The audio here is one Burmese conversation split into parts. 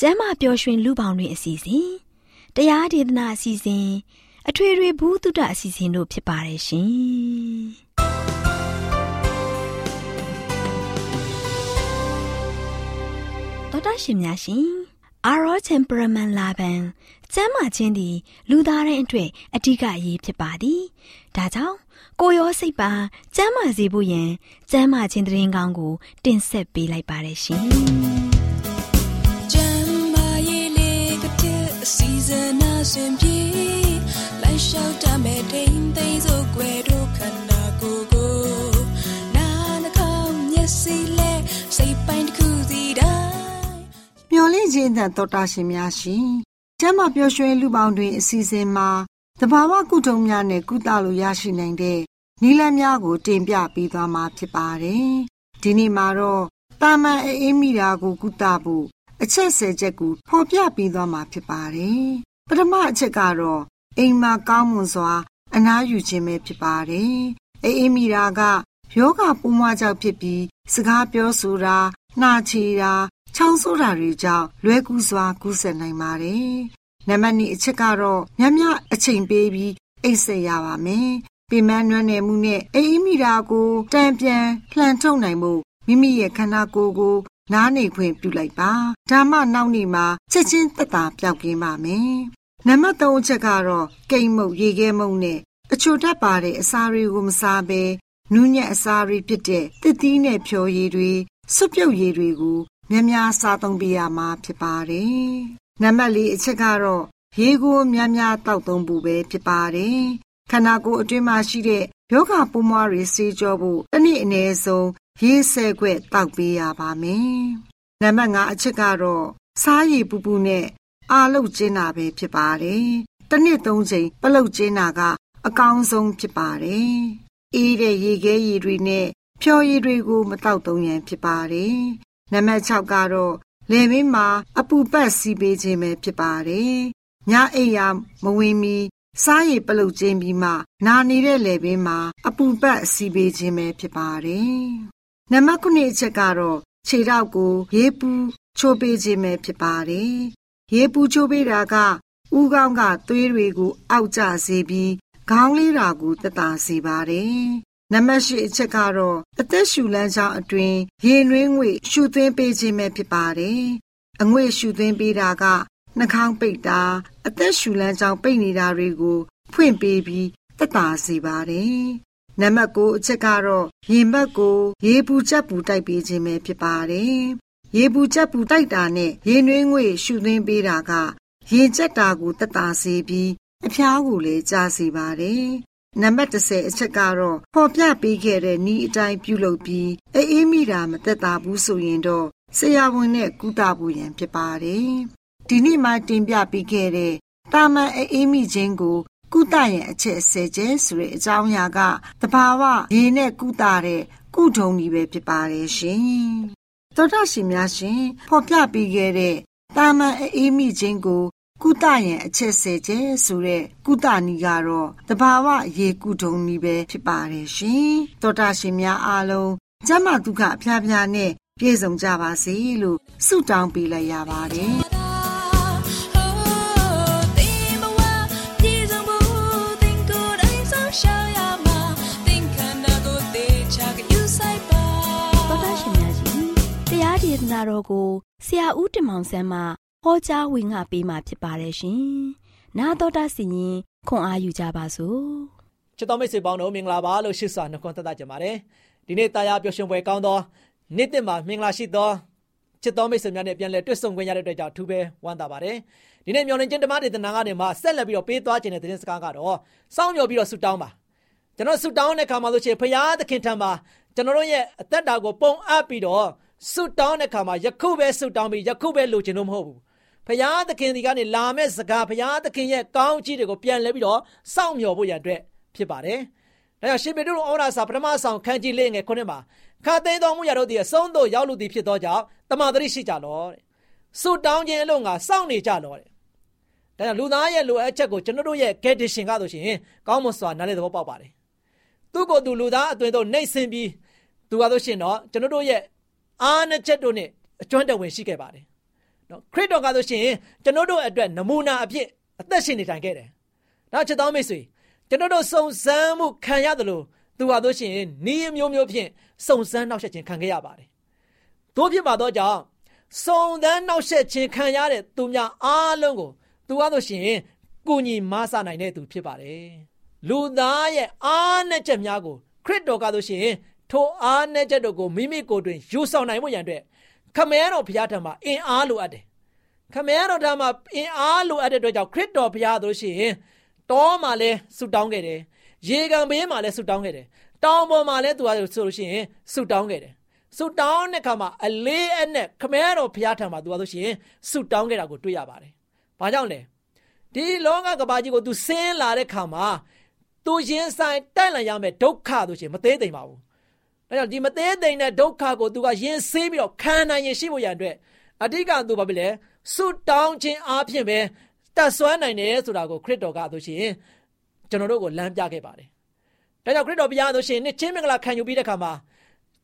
ကျမ်းမာပျော်ရွှင်လူပေါင်းတွင်အစီအစဉ်တရားဒေသနာအစီအစဉ်အထွေထွေဘုဒ္ဓအစီအစဉ်တို့ဖြစ်ပါတယ်ရှင်တော်တာရှင်များရှင်အာရော temperament လာပန်ကျမ်းမာခြင်းသည် လူသားတိုင်းအတွက်အဓိကအရေးဖြစ်ပါသည်ဒါကြောင့်ကိုရောစိတ်ပါကျမ်းမာစေဖို့ယင်ကျမ်းမာခြင်းတရင်ကောင်းကို တင်ဆက်ပေးလိုက်ပါတယ်ရှင်။ စီအစဉ်အစဉ်ပြေလိုက်လျှောက်တမဲ့ထိန်သိမ်းစို့ွယ်တို့ခန္ဓာကိုယ်ကိုနာနှကောင်းမျက်စိလက်စိတ်ပိုင်းတစ်ခုစီတိုင်းမျော်လင့်ခြင်းတဲ့တော်တာရှင်များရှင်ကျမ်းမာပျော်ရွှင်လူပေါင်းတွင်အစီအစဉ်မှာတဘာဝကုထုံများနဲ့ကုသလို့ရရှိနိုင်တဲ့နီလန်းများကို တင်ပြပေးသွားမှာဖြစ်ပါတယ်။ဒီနေ့မှာတော့တာမန်အေးမိတာကိုကုသဖို့ အချက်ဆယ်ချက်ကိုဖော်ပြပေးသွားမှာဖြစ်ပါတယ်။ပထမအချက်ကတော့အိမ်မှာကောင်းမွန်စွာ အနားယူခြင်းပဲဖြစ်ပါတယ်။အေးမိတာကယောဂပူမွားကြောင့်ဖြစ်ပြီးစကားပြောဆိုတာနှာချေတာချောင်းဆိုးတာတွေကြောင့်လွဲကူးစွာကူးစက်နိုင်ပါတယ်နံပါတ်2အချက်ကတော့ညညအချိန်ပေးပြီးအိတ်ဆက်ရပါမယ်။ပင်မနွမ်းနယ်မှုနဲ့အိမ်မိတာကိုတံပြန်လှန်ထုတ်နိုင်မှုမိမိရဲ့ခန္ဓာကိုယ်ကို နားနေခွင့်ပြုလိုက်ပါ။ဒါမှနောက်နေ့မှာချက်ချင်းသက်သာပြောက်ကင်းပါမယ်။နံပါတ်3အချက်ကတော့ကိတ်မုတ်ရေခဲမုတ်နဲ့အချိုတတ်ပါတဲ့အစာတွေကိုမစားဘဲနူးညံ့အစာတွေဖြစ်တဲ့တစ်သီးနဲ့ဖြော်ရည်တွေစွပ်ပြုတ်ရည်တွေကိုများများစားသုံးပေးရမှာဖြစ်ပါတယ်နံပါတ်၄အချက်ကတော့ရေကိုများများတောက်သုံးဖို့ပဲဖြစ်ပါတယ်။ခန္ဓာကိုယ်အတွင်းမှာရှိတဲ့ယောဂပိုးမွားတွေဆေးကြောဖို့တစ်နည်းအနည်းဆုံး ရေဆဲခွက်တောက်ပေးရပါမယ်။နံပါတ်၅အချက်ကတော့စားရည်ပူပူနဲ့အာလုတ်ကျင်းတာပဲဖြစ်ပါတယ်။တစ်နှစ်သုံးချိန်ပလုတ်ကျင်းတာကအကောင်းဆုံးဖြစ်ပါတယ်။အေးတဲ့ရေခဲရည်တွေနဲ့ဖြော်ရည်တွေကိုမတောက်သုံးရန်ဖြစ်ပါတယ်။နံပါတ်6ကတော့လယ်မင်းမှာအပူပတ်စီးပေးခြင်းပဲဖြစ်ပါတယ်။ညအိပ်ရာမဝင်မီစားရည်ပလုတ်ခြင်းပြီးမှနာနေတဲ့လယ်ပင်မှာအပူပတ်စီးပေးခြင်းပဲဖြစ်ပါတယ်။ နံပါတ်9အချက်ကတော့ခြေထောက်ကို ရေးပူချိုးပေးခြင်းပဲဖြစ်ပါတယ်။ရေးပူချိုးပေးတာကဥကောင်းကသွေးတွေကိုအောက်ကျစေပြီးခေါင်းလေးတာကိုတက်တာစေပါတယ်နံပါတ်၈အချက်ကတော့အသက်ရှူလမ်းကြောင်းအတွင်းရေနွေးငွေရှူသွင်းပေးခြင်းပဲဖြစ်ပါတယ်။အငွေ့ရှူသွင်းပေးတာကနှာခေါင်းပိတ်တာအသက်ရှူလမ်းကြောင်းပိတ်နေတာတွေကို ဖွင့်ပေးပြီးတက်တာစေပါတယ်။ နံပါတ်9အချက်ကတော့ရင်ဘတ်ကိုရေပူချက်ပူတိုက်ပေးခြင်းပဲဖြစ်ပါတယ်။ရေပူချက်ပူတိုက်တာနဲ့ရေနွေးငွေရှူသွင်းပေးတာကရင်ကျက်တာကိုတက်တာစေပြီးအဖျားကိုလည်းကြားစေပါတယ်နံပါတ်30အချက်ကတော့ပေါ်ပြပေးခဲ့တဲ့ဤအတိုင်းပြုလုပ်ပြီးအေးအေးမိတာမသက်သာဘူးဆိုရင်တော့ဆရာဝန်နဲ့ကုသဖို့ရန်ဖြစ်ပါတယ်။ဒီနေ့မှတင်ပြပေးခဲ့တဲ့တာမန်အေးအေးမိခြင်းကို ကုသရန်အချက်ဆယ်ကျဲဆိုတဲ့အကြောင်းအရာကတဘာဝရေနဲ့ကုသတဲ့ကုထုံကြီးပဲဖြစ်ပါတယ်ရှင်။သောတာရှင်များရှင်ဖော်ပြပေးခဲ့တဲ့တာမန်အေးမိခြင်းကို ကုသရင်အချက်ဆယ်ကျဲဆိုတဲ့ကုသနည်းကတော့တဘာဝရေကုထုံနည်းပဲဖြစ်ပါတယ်ရှင်သောတာရှင်များအားလုံးကျမ်းမာဒုက္ခအဖျားဖျားနဲ့ပြည့်စုံကြပါစေလို့ဆုတောင်းပေးလိုက်ရပါတယ် နာ စာတော်ကိုဆရာဦးတင်မောင်ဆန်းမှဟောကြားဝင်ငါပေးมาဖြစ်ပါတယ်ရှင်။나တော်တာစီရင်ခွန်အားယူကြပါစို့။ချစ်တော်မိတ်ဆွေပေါင်းတို့မင်္ဂလာပါလို့ရှိစွာနှုတ်ခွန်းသက်ကြပါတယ်။ဒီနေ့တရားပျော်ရွှင်ပွဲကောင်းသောနေ့တစ်မှာမင်္ဂလာရှိသောချစ်တော်မိတ်ဆွေများနဲ့ပြန်လည်တွေ့ဆုံခွင့်ရတဲ့အတွက်ကြောင့်ထူးပဲဝမ်းသာပါတယ်။ဒီနေ့မျော်လင့်ခြင်းဓမ္မဒေသနာကနေမှဆက်လက်ပြီးတော့ပေးသွားခြင်းတဲ့သတင်းစကားကတော့စောင့်မျှော်ပြီးတော့ဆုတောင်းပါ။ကျွန်တော်ဆုတောင်းတဲ့အခါမှာလို့ရှိရင်ဖရာသခင်ထံမှာကျွန်တော်တို့ရဲ့အသက်တာကိုပုံအပ်ပြီးတော့ ဆုတောင်းတဲ့အခါမှာယခုပဲဆုတောင်းပြီးယခုပဲလိုချင်လို့မဟုတ်ဘူး။ဖရာသခင်ဒီကနေလာမဲ့စကားဖရာသခင်ရဲ့ကောင်းချီးတွေကိုပြန်လဲပြီးတော့စောင့်မျှော်ဖို့ရန်အတွက်ဖြစ်ပါတယ်။ဒါကြောင့်ရှင်ပေတုဩရာစာပထမဆောင်ခန်းကြီးလေးငယ်ခုနှစ်မှာခါသိမ်းတော်မူရတော့ဒီအဆုံးသို့ရောက်လူသည်ဖြစ်သောကြောင့်တမန်တော်ရှိကြလောတဲ့ဆုတောင်းခြင်းအလို့ငါစောင့်နေကြလောတဲ့ဒါကြောင့်လူသားရဲ့လိုအပ်ချက်ကိုကျွန်တော်တို့ရဲ့ condition ကဆိုရှင်ကောင်းမွန်စွာနားလည်သဘောပေါက်ပါတယ်သူ့ကိုယ်သူလူသားအသွင်တို့နှိမ့်ဆင်းပြီးသူကဆိုရှင်တော့ကျွန်တော်တို့ရဲ့ အားနချက်တို့နဲ့အကျွမ်းတဝင်ရှိခဲ့ပါတယ်နော်ခရစ်တော်ကဆိုရှင်ကျွန်တော်တို့အတွက်နမူနာအဖြစ်အသက်ရှင်နေထိုင်ခဲ့တယ်နောက်ချက်တော်မိတ်ဆွေကျွန်တော်တို့စုံစမ်းမှုခံရတယ်လို့သူဟာဆိုရှင်နီးမျိုးမျိုးဖြင့်စုံစမ်းနှောက်ယှက်ခြင်းခံခဲ့ရပါတယ်တို့ဖြစ်ပါတော့ကြောင့်စုံစမ်းနှောက်ယှက်ခြင်းခံရတဲ့သူများအားလုံးကိုသူဟာဆိုရှင်ကုညီမဆနိုင်တဲ့သူဖြစ်ပါတယ်လူသားရဲ့အားနဲ့ချက်များကိုခရစ်တော်ကဆိုရှင် ထိုအားနဲ့ချက်တို့ကိုမိမိကိုယ်တွင်ယူဆောင်နိုင်မှုရန်အတွက်ခမဲတော်ဘုရားထံမှာအင်အားလိုအပ်တယ်ခမဲတော်ထံမှာအင်အားလိုအပ်တဲ့အတွက်ကြောင့်ခရစ်တော်ဘုရားဆိုရှင်တောမှာလဲဆူတောင်းခဲ့တယ်ရေကန်ဘေးမှာလဲဆူတောင်းခဲ့တယ်တောင်ပေါ်မှာလဲသူကဆိုလို့ရှိရင်ဆူတောင်းခဲ့တယ်ဆူတောင်းတဲ့ခါမှာအလေးအနက်ခမဲတော်ဘုရားထံမှာသူကဆိုရှင်ဆူတောင်းခဲ့တာကိုတွေ့ရပါတယ်။ဘာကြောင့်လဲဒီလောကကဘာကြီးကိုသူဆင်းလာတဲ့ခါမှာသူရင်ဆိုင်တိုက်လန်ရမယ်ဒုက္ခဆိုရှင်မသေးသိမ့်ပါဘူး။ ဒါကြောင့်ဒီမသေးသိမ့်တဲ့ဒုက္ခကိုသူကရင်ဆေးပြီးတော့ခံနိုင်ရင်ရှိဖို့ရန်အတွက်အဓိကသူဘာဖြစ်လဲဆူတောင်းခြင်းအပြင်ပဲတတ်ဆွမ်းနိုင်တယ်ဆိုတာကိုခရစ်တော်ကဆိုရှင်ကျွန်တော်တို့ကိုလမ်းပြခဲ့ပါတယ်။ဒါကြောင့်ခရစ်တော်ဘုရားဆိုရှင်နှစ်ချင်းမင်္ဂလာခံယူပြီးတဲ့ခါမှာ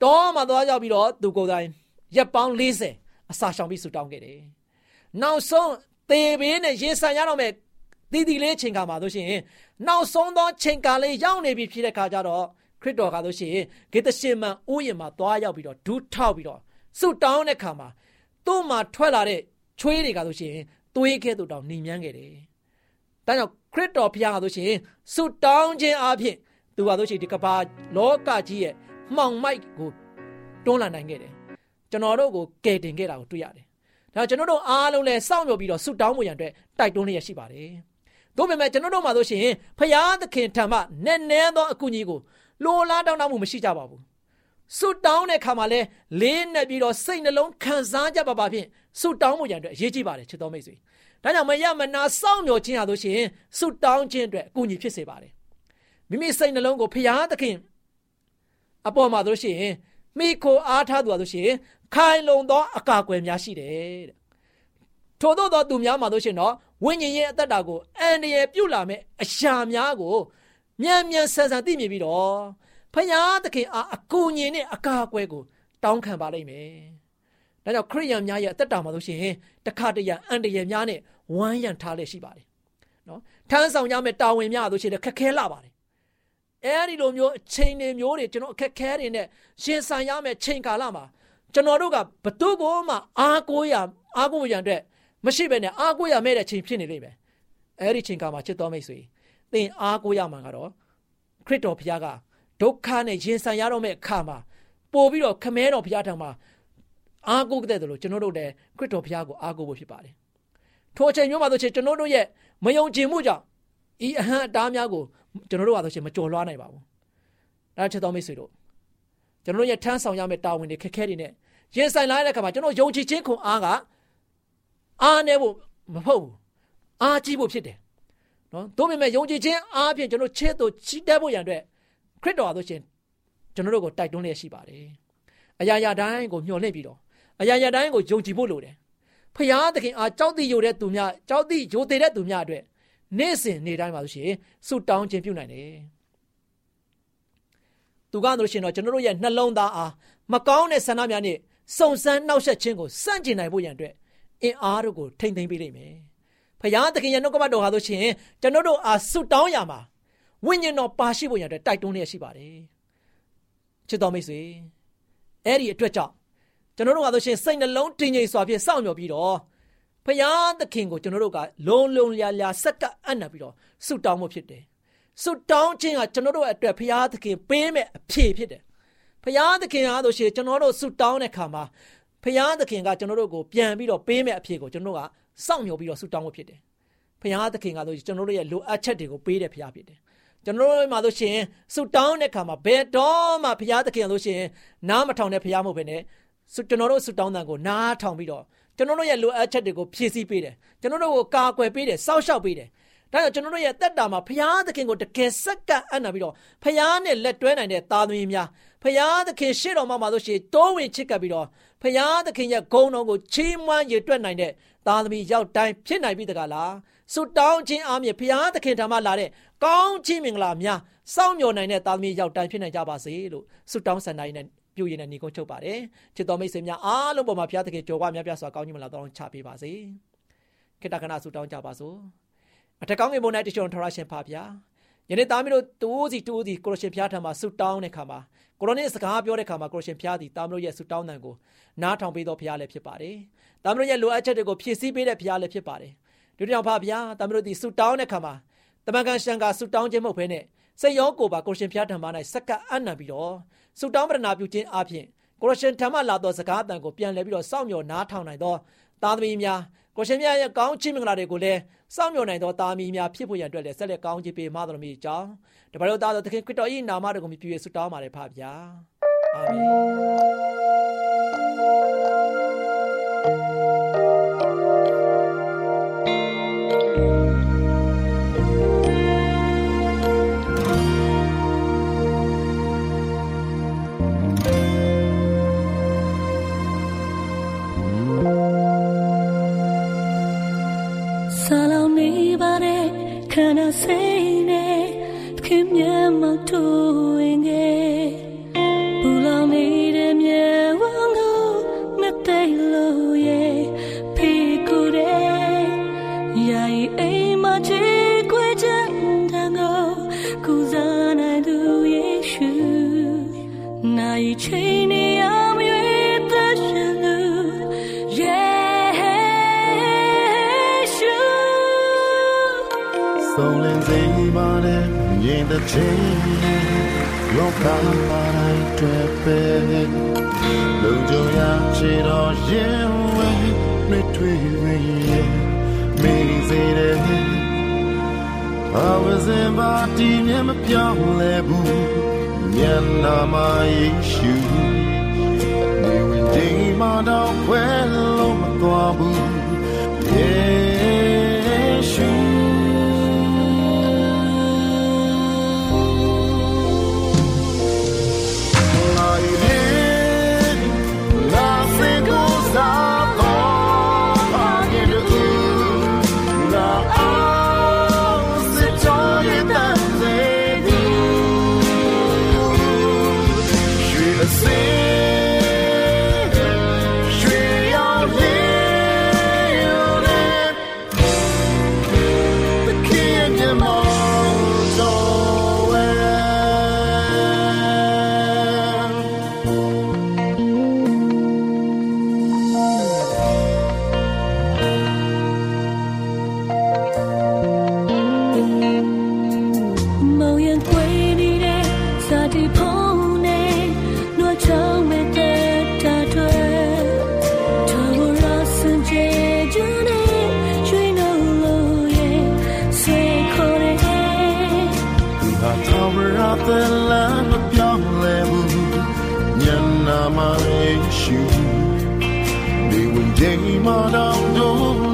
တောမှာသွားရောက်ပြီးတော့သူကိုယ်တိုင်ရက်ပေါင်း40အစာရှောင်ပြီးဆူတောင်းခဲ့တယ်။နောက်ဆုံးသေဘေးနဲ့ရင်ဆိုင်ရတော့မဲ့တည်တည်လေးချိန်ခါမှာဆိုရှင်နောက်ဆုံးသောချိန်ကာလေးရောက်နေပြီဖြစ်တဲ့ခါကျတော့ ခရစ်တော်ကဆိုရှင်ဂေသရှင်မန်ဥယျာဉ်မှာသွားရောက်ပြီးတော့ဒူးထောက်ပြီးတော့ဆုတောင်းတဲ့ခါမှာသူ့မှာထွက်လာတဲ့ချွေးတွေကဆိုရှင်သွေးကဲ့သို့တောင်နှိမ်မြန်းခဲ့တယ်။ဒါကြောင့်ခရစ်တော်ဘုရားကဆိုရှင်ဆုတောင်းခြင်းအပြင်သူကဆိုရှင်ဒီကဘာလောကကြီးရဲ့မှောင်မိုက်ကိုတွန်းလှန်နိုင်ခဲ့တယ်။ကျွန်တော်တို့ကိုကယ်တင်ခဲ့တာကိုတွေ့ရတယ်။ဒါကျွန်တော်တို့အားလုံးလည်းစောင့်မျှော်ပြီးတော့ဆုတောင်းမှုရန်အတွက်တိုက်တွန်းလျက်ရှိပါတယ်။တို့ပေမဲ့ကျွန်တော်တို့မှာဆိုရှင်ဖရာသခင်ထံမှနည်းနည်းသောအကူအညီကို လိုလားတောင်းတမှုမရှိကြပါဘူး။ဆုတောင်းတဲ့ခါမှာလဲလေးနဲ့ပြီးတော့စိတ်နှလုံးခံစားကြပါပါဖြင့်ဆုတောင်းမှုရန်အတွက်အရေးကြီးပါတယ်ချစ်တော်မိတ်ဆွေ။ဒါကြောင့်မရမနာစောင့်မျှော်ခြင်းဟာဆိုရှင်ဆုတောင်းခြင်းအတွက်အကူအညီဖြစ်စေပါတယ်။မိမိစိတ်နှလုံးကိုဖရာသခင်အပေါ်မှာဆိုရှင်မိခိုအားထားသူဟာဆိုရှင်ခိုင်လုံသောအကာအကွယ်များရှိတယ်တဲ့ထို့သောသောသူများမှာဆိုရှင်တော့ဝိညာဉ်ရဲ့အသက်တာကိုအန္တရာယ်ပြုလာမဲ့အရာများကို မြန်မြန်ဆန်ဆန်သိမြင်ပြီးတော့ဖယားသခင်အားအကူအညီနဲ့အကာအကွယ်ကိုတောင်းခံပါလိမ့်မယ်။ဒါကြောင့်ခရိယန်များရဲ့အသက်တာမှာဆိုရှင်တခါတရံအန္တရာယ်များနဲ့ဝမ်းရံထားလက်ရှိပါတယ်။နော်ထမ်းဆောင်ကြမဲ့တာဝန်များဆိုရှင်ခက်ခဲလာပါတယ်အဲဒီလိုမျိုးအချိန်တွေမျိုးတွေကျွန်တော်အခက်ခဲတွေနဲ့ရှင်ဆိုင်ရမယ်ချိန်ကာလမှာကျွန်တော်တို့ကဘသူ့ကိုမှအားကိုးရအားကိုးရန်အတွက်မရှိဘဲနဲ့အားကိုးရမဲ့တဲ့ချိန်ဖြစ်နေလိမ့်မယ်အဲဒီချိန်ကာမှာချစ်တော်မိတ်ဆွေ သင်အားကိုးရမှာကတော့ခရစ်တော်ဘုရားကဒုက္ခနဲ့ရင်ဆိုင်ရတော့မဲ့အခါမှာပို့ပြီးတော့ခမဲတော်ဘုရားထံမှာအားကိုးတဲ့တယ်လို့ကျွန်တော်တို့လည်းခရစ်တော်ဘုရားကိုအားကိုးဖို့ဖြစ်ပါတယ်ထိုအချိန်မျိုးမှာဆိုချင်ကျွန်တော်တို့ရဲ့မယုံကြည်မှုကြောင့်ဤအဟံအတားများကိုကျွန်တော်တို့ဟာဆိုရှင်မကြော်လွှားနိုင်ပါဘူး။ဒါချက်တော်မိတ်ဆွေတို့ကျွန်တော်တို့ရဲ့ထမ်းဆောင်ရမယ့်တာဝန်တွေခက်ခဲတွေနဲ့ရင်ဆိုင်လာတဲ့အခါမှာကျွန်တော်ယုံကြည်ခြင်းခွန်အားကအားနေဖို့မဟုတ်ဘူး။အားကြီးဖို့ဖြစ်တယ်။ နော်။ဒါပေမဲ့ယုံကြည်ခြင်းအားဖြင့်ကျွန်တော်ချစ်သူချီးတက်ဖို့ရန်အတွက်ခရစ်တော်ဟာဆိုရှင်ကျွန်တော်တို့ကိုတိုက်တွန်းလျက်ရှိပါတယ်။အရာရာတိုင်းကိုမျှော်လင့်ပြီးတော့အရာရာတိုင်းကိုယုံကြည်ဖို့လိုတယ်။ဖရာသခင်အားကြောက်တိယိုတဲ့သူများကြောက်တိယိုသေးတဲ့သူများအတွက်နေ့စဉ်နေ့တိုင်းပါလို့ရှိရင်ဆုတောင်းခြင်းပြုနိုင်တယ်သူကဆိုရှင်တော့ကျွန်တော်တို့ရဲ့နှလုံးသားအားမကောင်းတဲ့ဆန္ဒများနဲ့စုံစမ်းနှောက်ယှက်ခြင်းကိုစန့်ကျင်နိုင်ဖို့ရန်အတွက်အင်အားတို့ကိုထိမ့်သိမ်းပေးလိမ့်မယ် ဖယားသခင်ရဲ့နှုတ်ကပတ်တော်ဟာဆိုရှင်ကျွန်တော်တို့အားဆုတောင်းရမှာဝိညာဉ်တော်ပါရှိဖို့ရန်အတွက်တိုက်တွန်းလျက်ရှိပါတယ်ချစ်တော်မိတ်ဆွေအဲ့ဒီအတွက်ကြောင့်ကျွန်တော်တို့ကဆိုရှင်စိတ်နှလုံးတည်ငြိမ်စွာဖြင့်စောင့်မျှော်ပြီးတော့ဖရာသခင်ကိုကျွန်တော်တို့ကလုံးလုံးလျာလျာစက္ကအံ့နပ်ပြီးတော့ဆုတောင်းမှုဖြစ်တယ်ဆုတောင်းခြင်းကကျွန်တော်တို့အတွက်ဖရာသခင်ပေးမဲ့အဖြေဖြစ်တယ်ဖရာသခင်အားဆိုရှင်ကျွန်တော်တို့ဆုတောင်းတဲ့ခါမှာဖရာသခင်ကကျွန်တော်တို့ကိုပြန်ပြီးတော့ပေးမဲ့အဖြေကိုကျွန်တော်တို့က စောင့်မျှော်ပြီးတော့ဆုတောင်းမှုဖြစ်တယ်ဖရာသခင်ကဆိုကျွန်တော်တို့ရဲ့လိုအပ်ချက်တွေကိုပေးတဲ့ဖရာဖြစ်တယ်ကျွန်တော်တို့မှာဆိုရှင်ဆုတောင်းတဲ့ခါမှာဘယ်တော့မှဘုရားသခင်ဆိုရှင်နားမထောင်တဲ့ဘုရားမဟုတ်ဘဲနဲ့ကျွန်တော်တို့ဆုတောင်းတဲ့ကိုနားထောင်ပြီးတော့ကျွန်တော်တို့ရဲ့လိုအပ်ချက်တွေကိုဖြည့်ဆည်းပေးတယ်ကျွန်တော်တို့ကိုကာကွယ်ပေးတယ်စောင့်ရှောက်ပေးတယ်ဒါကြောင့်ကျွန်တော်တို့ရဲ့တက်တာမှာဘုရားသခင်ကိုတကယ်စက္ကန့်အံ့နာပြီးတော့ဘုရားနဲ့လက်တွဲနိုင်တဲ့သားသမီးများဘုရားသခင်ရှေ့တော်မှာမှာဆိုရှင်တိုးဝင်ချစ်ကပ်ပြီးတော့ ဘုရားသခင်ရဲ့ဂုဏ်တော်ကိုချီးမွမ်းရည်တွက်နိုင်တဲ့သားသမီးရောက်တိုင်းဖြစ်နိုင်ပြီတကားလားဆုတောင်းခြင်းအားဖြင့်ဘုရားသခင်ထံမှလာတဲ့ကောင်းချီးမင်္ဂလာများစောင့်မျှော်နိုင်တဲ့သားသမီးရောက်တိုင်းဖြစ်နိုင်ကြပါစေလို့ဆုတောင်းဆန္ဒရင်းနဲ့ပြုရင်နဲ့ညီကုန်းချုပ်ပါတယ်ချစ်တော်မိတ်ဆွေများအားလုံးပေါ်မှာဘုရားသခင်ကြော်ဝါများပြစွာကောင်းကြီးမလာတော့ချပေးပါစေခေတ္တကနာဆုတောင်းကြပါစို့အထက်ကောင်းငယ်ပေါ်၌တချို့ထရရှင်ဖာဗျာယနေ့သားမီးတို့တူးစီတူးစီကိုရရှင်ဖျားထံမှာဆုတောင်းတဲ့ခါမှာ ကိုရိုနီစကားပြောတဲ့ခါမှာကိုရရှင်ဖျားသည်သားမီးတို့ရဲ့ဆုတောင်းတန်ကိုနားထောင်ပေးတော်ဖျားလည်းဖြစ်ပါတယ်။သားမီးတို့ရဲ့လိုအပ်ချက်တွေကိုဖြည့်ဆည်းပေးတဲ့ဖျားလည်းဖြစ်ပါတယ်။ဒီတောင်ဖဗျာသားမီးတို့ဒီဆုတောင်းတဲ့ခါမှာတမန်ကန်ရှန်ကဆုတောင်းခြင်းမဟုတ်ဘဲနဲ့စိတ်ရောကိုယ်ပါကိုရှင်ဖျားထံမှာ၌စက္ကအံ့နံပြီးတော့ဆုတောင်းပရဏာပြုခြင်းအပြင်ကိုရရှင်ထံမှလာသောစကားအတန်ကိုပြန်လဲပြီးတော့စောင့်မျှော်နားထောင်နိုင်သော သားသမီးများကိုရှင်မြတ်ရဲ့ကောင်းချီးမင်္ဂလာတွေကိုလည်းစောင့်မျှော်နိုင်သောသားမီးများဖြစ်ဖို့ရန်အတွက်လည်းဆက်လက်ကောင်းချီးပေးမတော်မူကြောင်းတပါးတို့သားတော်သခင်ခရစ်တော်၏နာမတော်ကိုမြည်ပြည့်ဆုတောင်းပါတယ်ဖပါဗျာအာမင် ခင်မြတ်မ တို့ဝင်ခဲ့ဘူလောင်နေတဲ့မြေဝမ်းကိုမသိလို့ရဲ့ဖေကိုတဲ့ယာယီအိမ်မချေခွေချမ်းတန်ကိုကုစားနိုင်သူယေရှုနိုင်ချိန်နေရမရွေးသက်ရှင်သူ Yeshua ဆုံးလင်းစိမ်ပါနဲ့မြင်တဲ့ချိန်လောကပါတိုင်းတွေ့ပဲလုံကြရချေတော်ရင်ဝဲမြထွေဝဲမေးစေတဲ့ဘာဝစင်ပါတီမြမပြောင်းလဲဘူးညနာမယေရှုနေဝင်ဒီမှာတော့ခွဲလို့မသွားဘူးယေ ဝရတဲ့လမ်းမပြောင်းလဲဘူးညနာမယေရှုဒီဝင်ချိန်မှာတော့တို့နဲ့အတူ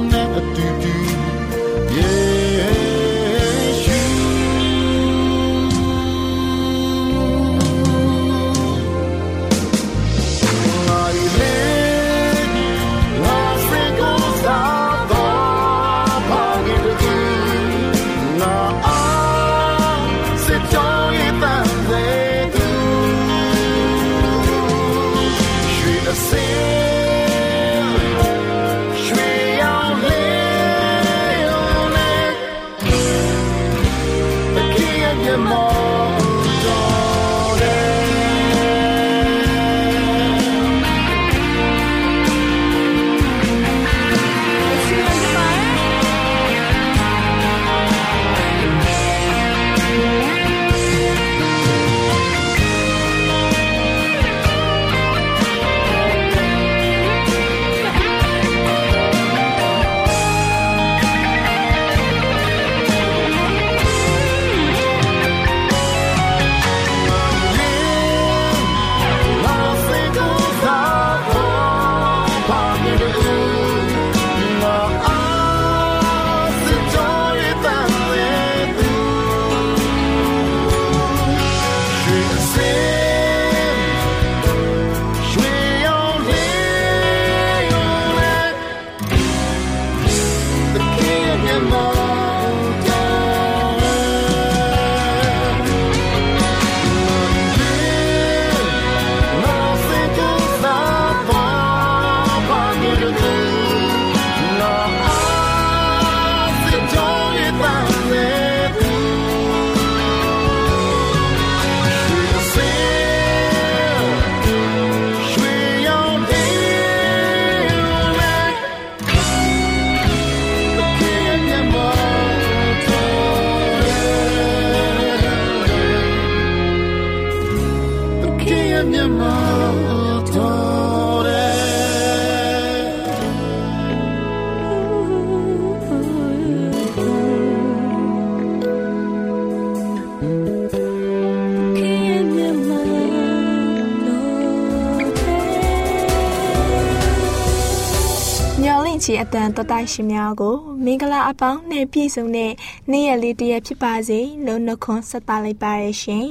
တန်တတိုက်ရှင်များကိုမင်္ဂလာအပေါင်းနဲ့ပြည့်စုံတဲ့နေ့ရက်လေးတစ်ရက်ဖြစ်ပါစေလို့နှုတ်ခွန်းဆက်သလိုက်ပါရရှင်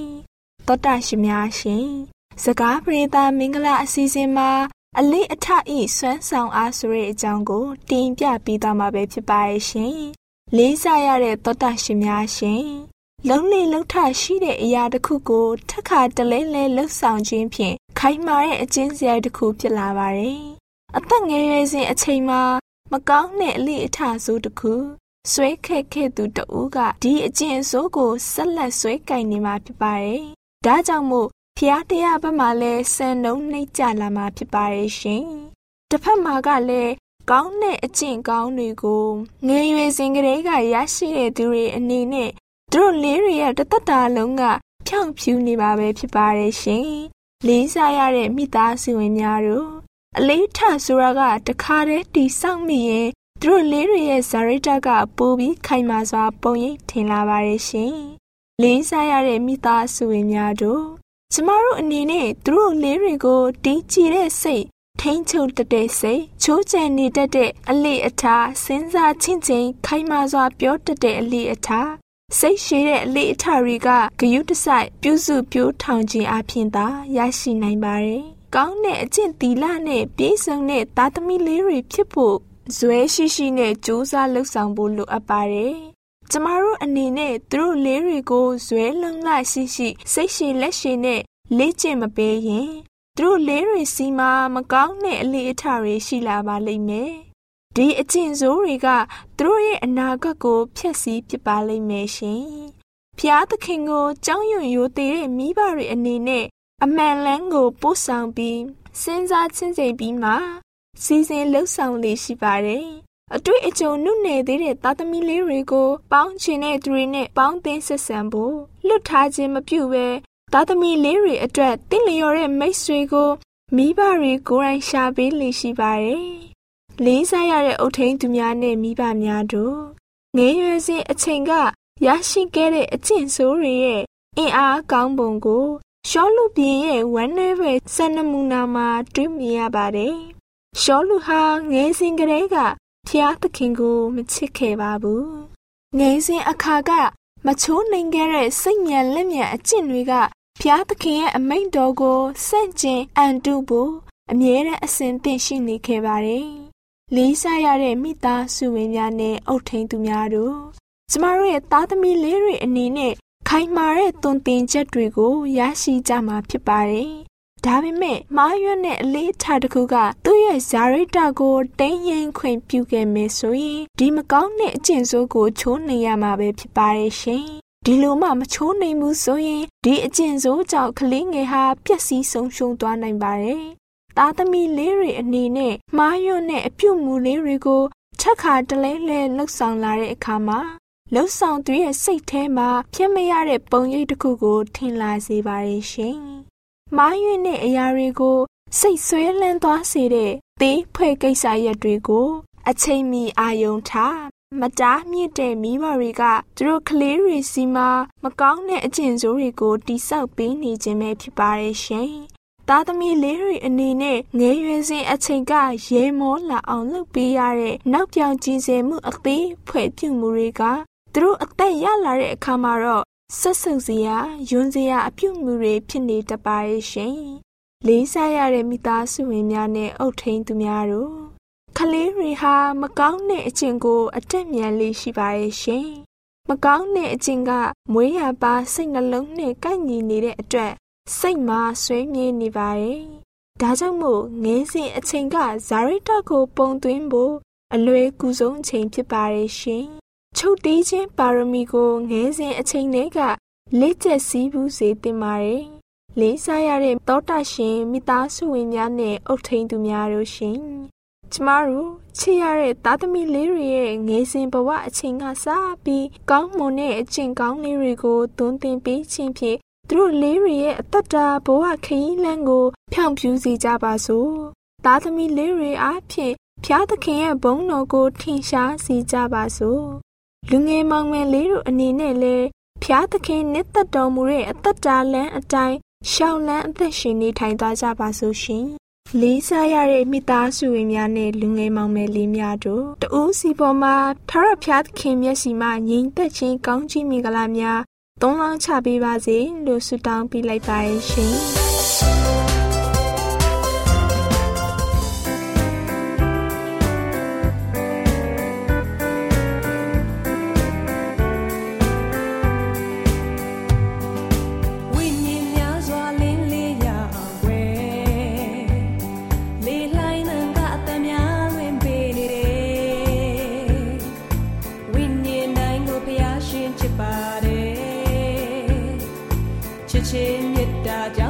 တောတရှင်များရှင်စကားပြေတာမင်္ဂလာအစီအစဉ်မှာအလေးအထဤဆွမ်းဆောင်အားဆိုတဲ့အကြောင်းကိုတင်ပြပေးသွားမှာပဲဖြစ်ပါရရှင်လေးစားရတဲ့တောတရှင်များရှင်လုံးလေးလှုပ်ထရှိတဲ့အရာတစ်ခုကိုထက်ခါတလဲလဲလှုပ်ဆောင်ခြင်းဖြင့်ခိုင်မာတဲ့အကျင့်စရိုက်တစ်ခုဖြစ်လာပါတယ်အသက်ငယ်ရွယ်စဉ်အချိန်မှာ မကောင်းတဲ့အလိအထဆိုးတစ်ခုဆွဲခက်ခဲ့သူတဦးကဒီအကျင့်ဆိုးကိုဆက်လက်ဆွဲကင်နေမှာဖြစ်ပါတယ်။ဒါကြောင့်မို့ဖျားတရားဘက်မှာလည်းစံနှုံနှိမ့်ကြလာမှာဖြစ်ပါရဲ့ရှင်။တစ်ဖက်မှာကလည်းကောင်းတဲ့အကျင့်ကောင်းတွေကိုငယ်ရွယ်စဉ်ကလေးကရရှိတဲ့သူတွေအနေနဲ့သူတို့လေးတွေရဲ့တသက်တာလုံးကဖြောင့်ဖြူနေပါပဲဖြစ်ပါရဲ့ရှင်။လေးစားရတဲ့မိသားစုဝင်များတို့ အလေးထဆိုတာကတခါတည်းတီဆောက်မိရင်သူတို့လေးတွေရဲ့ဇာရိတကပိုပြီးခိုင်မာစွာ ပုံရိပ်ထင်လာပါရဲ့ရှင်။လေးစားရတဲ့မိသားစုဝင်များတို့ကျမတို့အနေနဲ့သူတို့လေးတွေကိုတင်းကြည်တဲ့စိတ်ထိန်းချုပ်တတဲ့စိတ်ချိုးချံနေတတ်တဲ့အလေးအထားစဉ်းစားချင်းချင်းခိုင်မာစွာ ပြောတတ်တဲ့အလေးအထားစိတ်ရှိတဲ့အလေးအထားတွေကဂယုတစိုက်ပြုစုပြိုးထောင်ခြင်းအပြင်သာရရှိနိုင်ပါတယ်။ ကောင်းတဲ့အကျင့်သီလနဲ့ပြည့်စုံတဲ့သားသမီးလေးတွေဖြစ်ဖို့ဇွဲရှိရှိနဲ့ကြိုးစားလှုပ်ဆောင်ဖို့လိုအပ်ပါတယ်။ကျမတို့အနေနဲ့သူတို့လေးတွေကိုဇွဲလုံလရှိရှိစိတ်ရှိလက်ရှိနဲ့လေ့ကျင့်မပေးရင်သူတို့လေးတွေစီမှာမကောင်းတဲ့အလေအထတွေရှိလာပါလိမ့်မယ်။ဒီအကျင့်ဆိုးတွေကသူတို့ရဲ့အနာဂတ်ကိုဖျက်ဆီးပစ်ပါလိမ့်မယ်ရှင်။ဖျားသခင်ကိုကြောင်းရွံ့ရိုသေတဲ့မိဘတွေအနေနဲ့ အမှန်လန်းကိုပို့ဆောင်ပြီးစဉ်းစားချင်းစိန်ပြီးမှစီစဉ်လှုပ်ဆောင်လေးရှိပါတယ်။အတွေ့အကြုံနုနယ်သေးတဲ့သားသမီးလေးတွေကိုပေါင်းချင်တဲ့သူတွေနဲ့ပေါင်းသင်းဆက်ဆံဖို့လွတ်ထားခြင်းမပြုဘဲသားသမီးလေးတွေအတွက်တင့်လျော်တဲ့မိတ်ဆွေကိုမိဘတွေကိုယ်တိုင်ရှာပေးလေရှိပါတယ်။လေးစားရတဲ့အုတ်ထိန်သူများနဲ့မိဘများတို့ငယ်ရွယ်စဉ်အချိန်ကရရှိခဲ့တဲ့အကျင့်ဆိုးတွေရဲ့အင်အားကောင်းပုံကို ရှောလူပြင်းရဲ့ဝမ်းနည်းပဲစံနမူနာမှာတွေ့မြင်ရပါတယ်။ရှောလူဟာငယ်စဉ်ကတည်းကဖျားသခင်ကိုမချစ်ခဲ့ပါဘူး။ငယ်စဉ်အခါကမချိုးနိုင်ခဲ့တဲ့စိတ်မြန်လက်မြန်အကျင့်တွေကဖျားသခင်ရဲ့အမိန့်တော်ကိုစန့်ကျင်အန်တုဖို့အမြဲတမ်းအစဉ်သင့်ရှိနေခဲ့ပါတယ်။လေးစားရတဲ့မိသားစုဝင်များနဲ့အုတ်ထိန်သူများတို့ကျမတို့ရဲ့သားသမီးလေးတွေအနေနဲ့ ခိုင်မာတဲ့သွန်သင်ချက်တွေကိုရရှိကြမှာဖြစ်ပါတယ်။ဒါပေမဲ့မားရွက်နဲ့အလေးထားတစ်ခုကသူ့ရဲ့ဇာရိတကိုတင်းရင်ခွင့်ပြုခဲ့မယ်ဆိုရင်ဒီမကောင်းတဲ့အကျင့်ဆိုးကိုချိုးနှင်ရမှာပဲဖြစ်ပါတယ်ရှင်။ဒီလိုမှမချိုးနိုင်ဘူးဆိုရင်ဒီအကျင့်ဆိုးကြောင့်ကလေးငယ်ဟာပျက်စီးဆုံးရှုံးသွားနိုင်ပါတယ်။သားသမီးလေးတွေအနေနဲ့မားရွက်နဲ့အပြုတ်မှုလေးတွေကိုချက်ခါတလဲလဲလှုပ်ဆောင်လာတဲ့အခါမှာ လှုပ်ဆောင်သူရဲ့စိတ်ထဲမှာဖြစ်မရတဲ့ပုံရိပ်တစ်ခုကို ထင်လာစေပါရဲ့ရှင်။မားရွံ့တဲ့အရာတွေကို စိတ်ဆွဲလန်းသွားစေတဲ့သေးဖွဲ့ကိစ္စရက်တွေကို အချိန်မီအာယုံထားမတားမြင့်တဲ့မိဘတွေကသူတို့ကလေးတွေစီမှာမကောင်းတဲ့အကျင့်ဆိုးတွေကိုတိဆောက်ပေးနေခြင်းပဲဖြစ်ပါရဲ့ရှင်။သားသမီးလေးတွေအနေနဲ့ငယ်ရွယ်စဉ်အချိန်ကရဲမောလာအောင်လုပ်ပေးရတဲ့နောက်ပြောင်ကြည်စဲမှုအသေးဖွဲ့ပြုမှုတွေက သူတို့အသက်ရလာတဲ့အခါမှာတော့ဆက်ဆုပ်စရာယွန်းစရာအပြုတ်မှုတွေဖြစ်နေတပါရဲ့ရှင်။လေးစားရတဲ့မိသားစုဝင်များနဲ့အုတ်ထိန်သူများတို့ခလေးတွေဟာမကောင်းတဲ့အကျင့်ကိုအတက်မြန်လေးရှိပါရဲ့ရှင်။မကောင်းတဲ့အကျင့်ကမွေးရပါစိတ်နှလုံးနဲ့ကိုက်ညီနေတဲ့အတွက်စိတ်မှာဆွေးမြေ့နေပါရဲ့။ဒါကြောင့်မို့ငင်းစဉ်အချိန်ကဇာရိတကိုပုံသွင်းဖို့အလွယ်ကူဆုံးအချိန်ဖြစ်ပါရဲ့ရှင်။ ချုပ်တီးခြင်းပါရမီကိုငဲစဉ်အချိန်လေးကလက်ကျက်စည်းဘူးစေတင်ပါတယ်။လေးစားရတဲ့တောတာရှင်မိသားစုဝင်များနဲ့အုတ်ထိန်သူများတို့ရှင်။ကျမတို့ချစ်ရတဲ့သားသမီးလေးတွေရဲ့ငယ်စဉ်ဘဝအချိန်ကစပြီးကောင်းမွန်တဲ့အကျင့်ကောင်းလေးတွေကိုသွန်သင်ပေးခြင်းဖြင့်သူတို့လေးတွေရဲ့အသက်တာဘဝခရီးလမ်းကိုဖြောင့်ဖြူးစေကြပါစို့သားသမီးလေးတွေအားဖြင့်ဖျားသခင်ရဲ့ဘုန်းတော်ကိုထင်ရှားစေကြပါစို့ လူငယ်မောင်မယ်လေးတို့အနေနဲ့လည်းဖျားသခင်နှစ်သက်တော်မူတဲ့အသက်တာလမ်းအတိုင်းရှောင်းလန်းအသက်ရှင်နေထိုင်သွားကြပါစို့ရှင်လေးစားရတဲ့မိသားစုဝင်များနဲ့လူငယ်မောင်မယ်လေးများတို့တူးစီပေါ်မှာထရဖျားသခင်မျက်စီမှာငြိမ်သက်ခြင်းကောင်းချီးမင်္ဂလာများသုံးလောင်းချပေးပါစေလို့ဆုတောင်းပေးလိုက်ပါရဲ့ရှင် ရှင်များ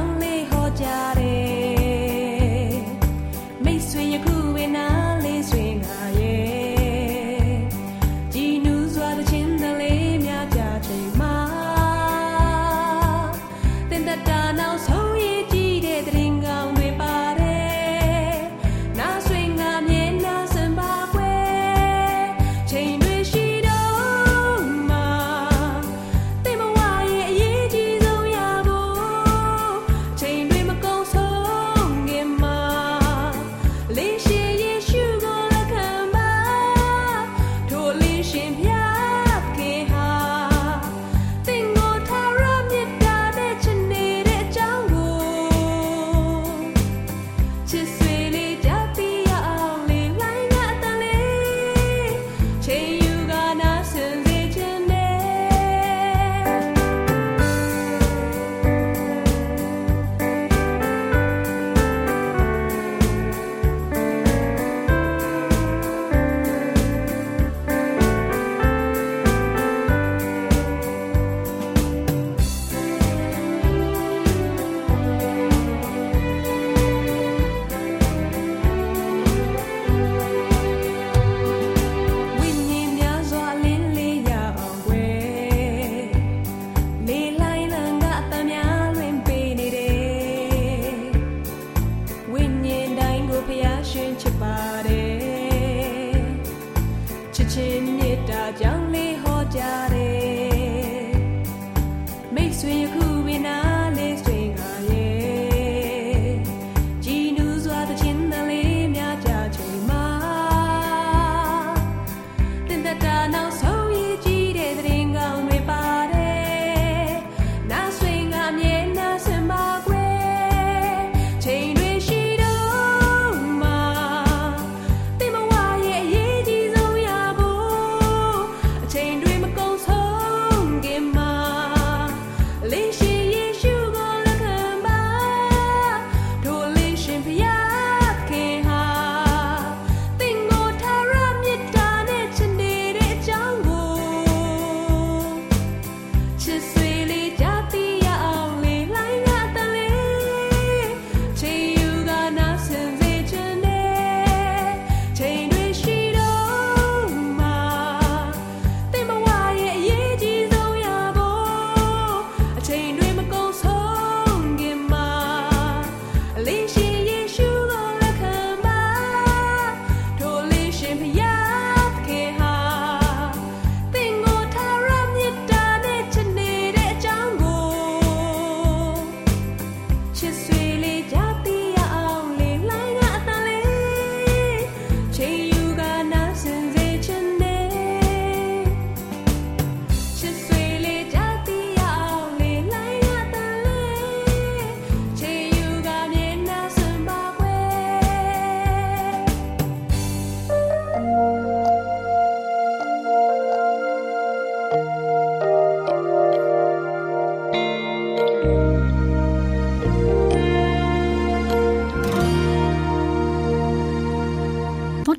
next week who we know.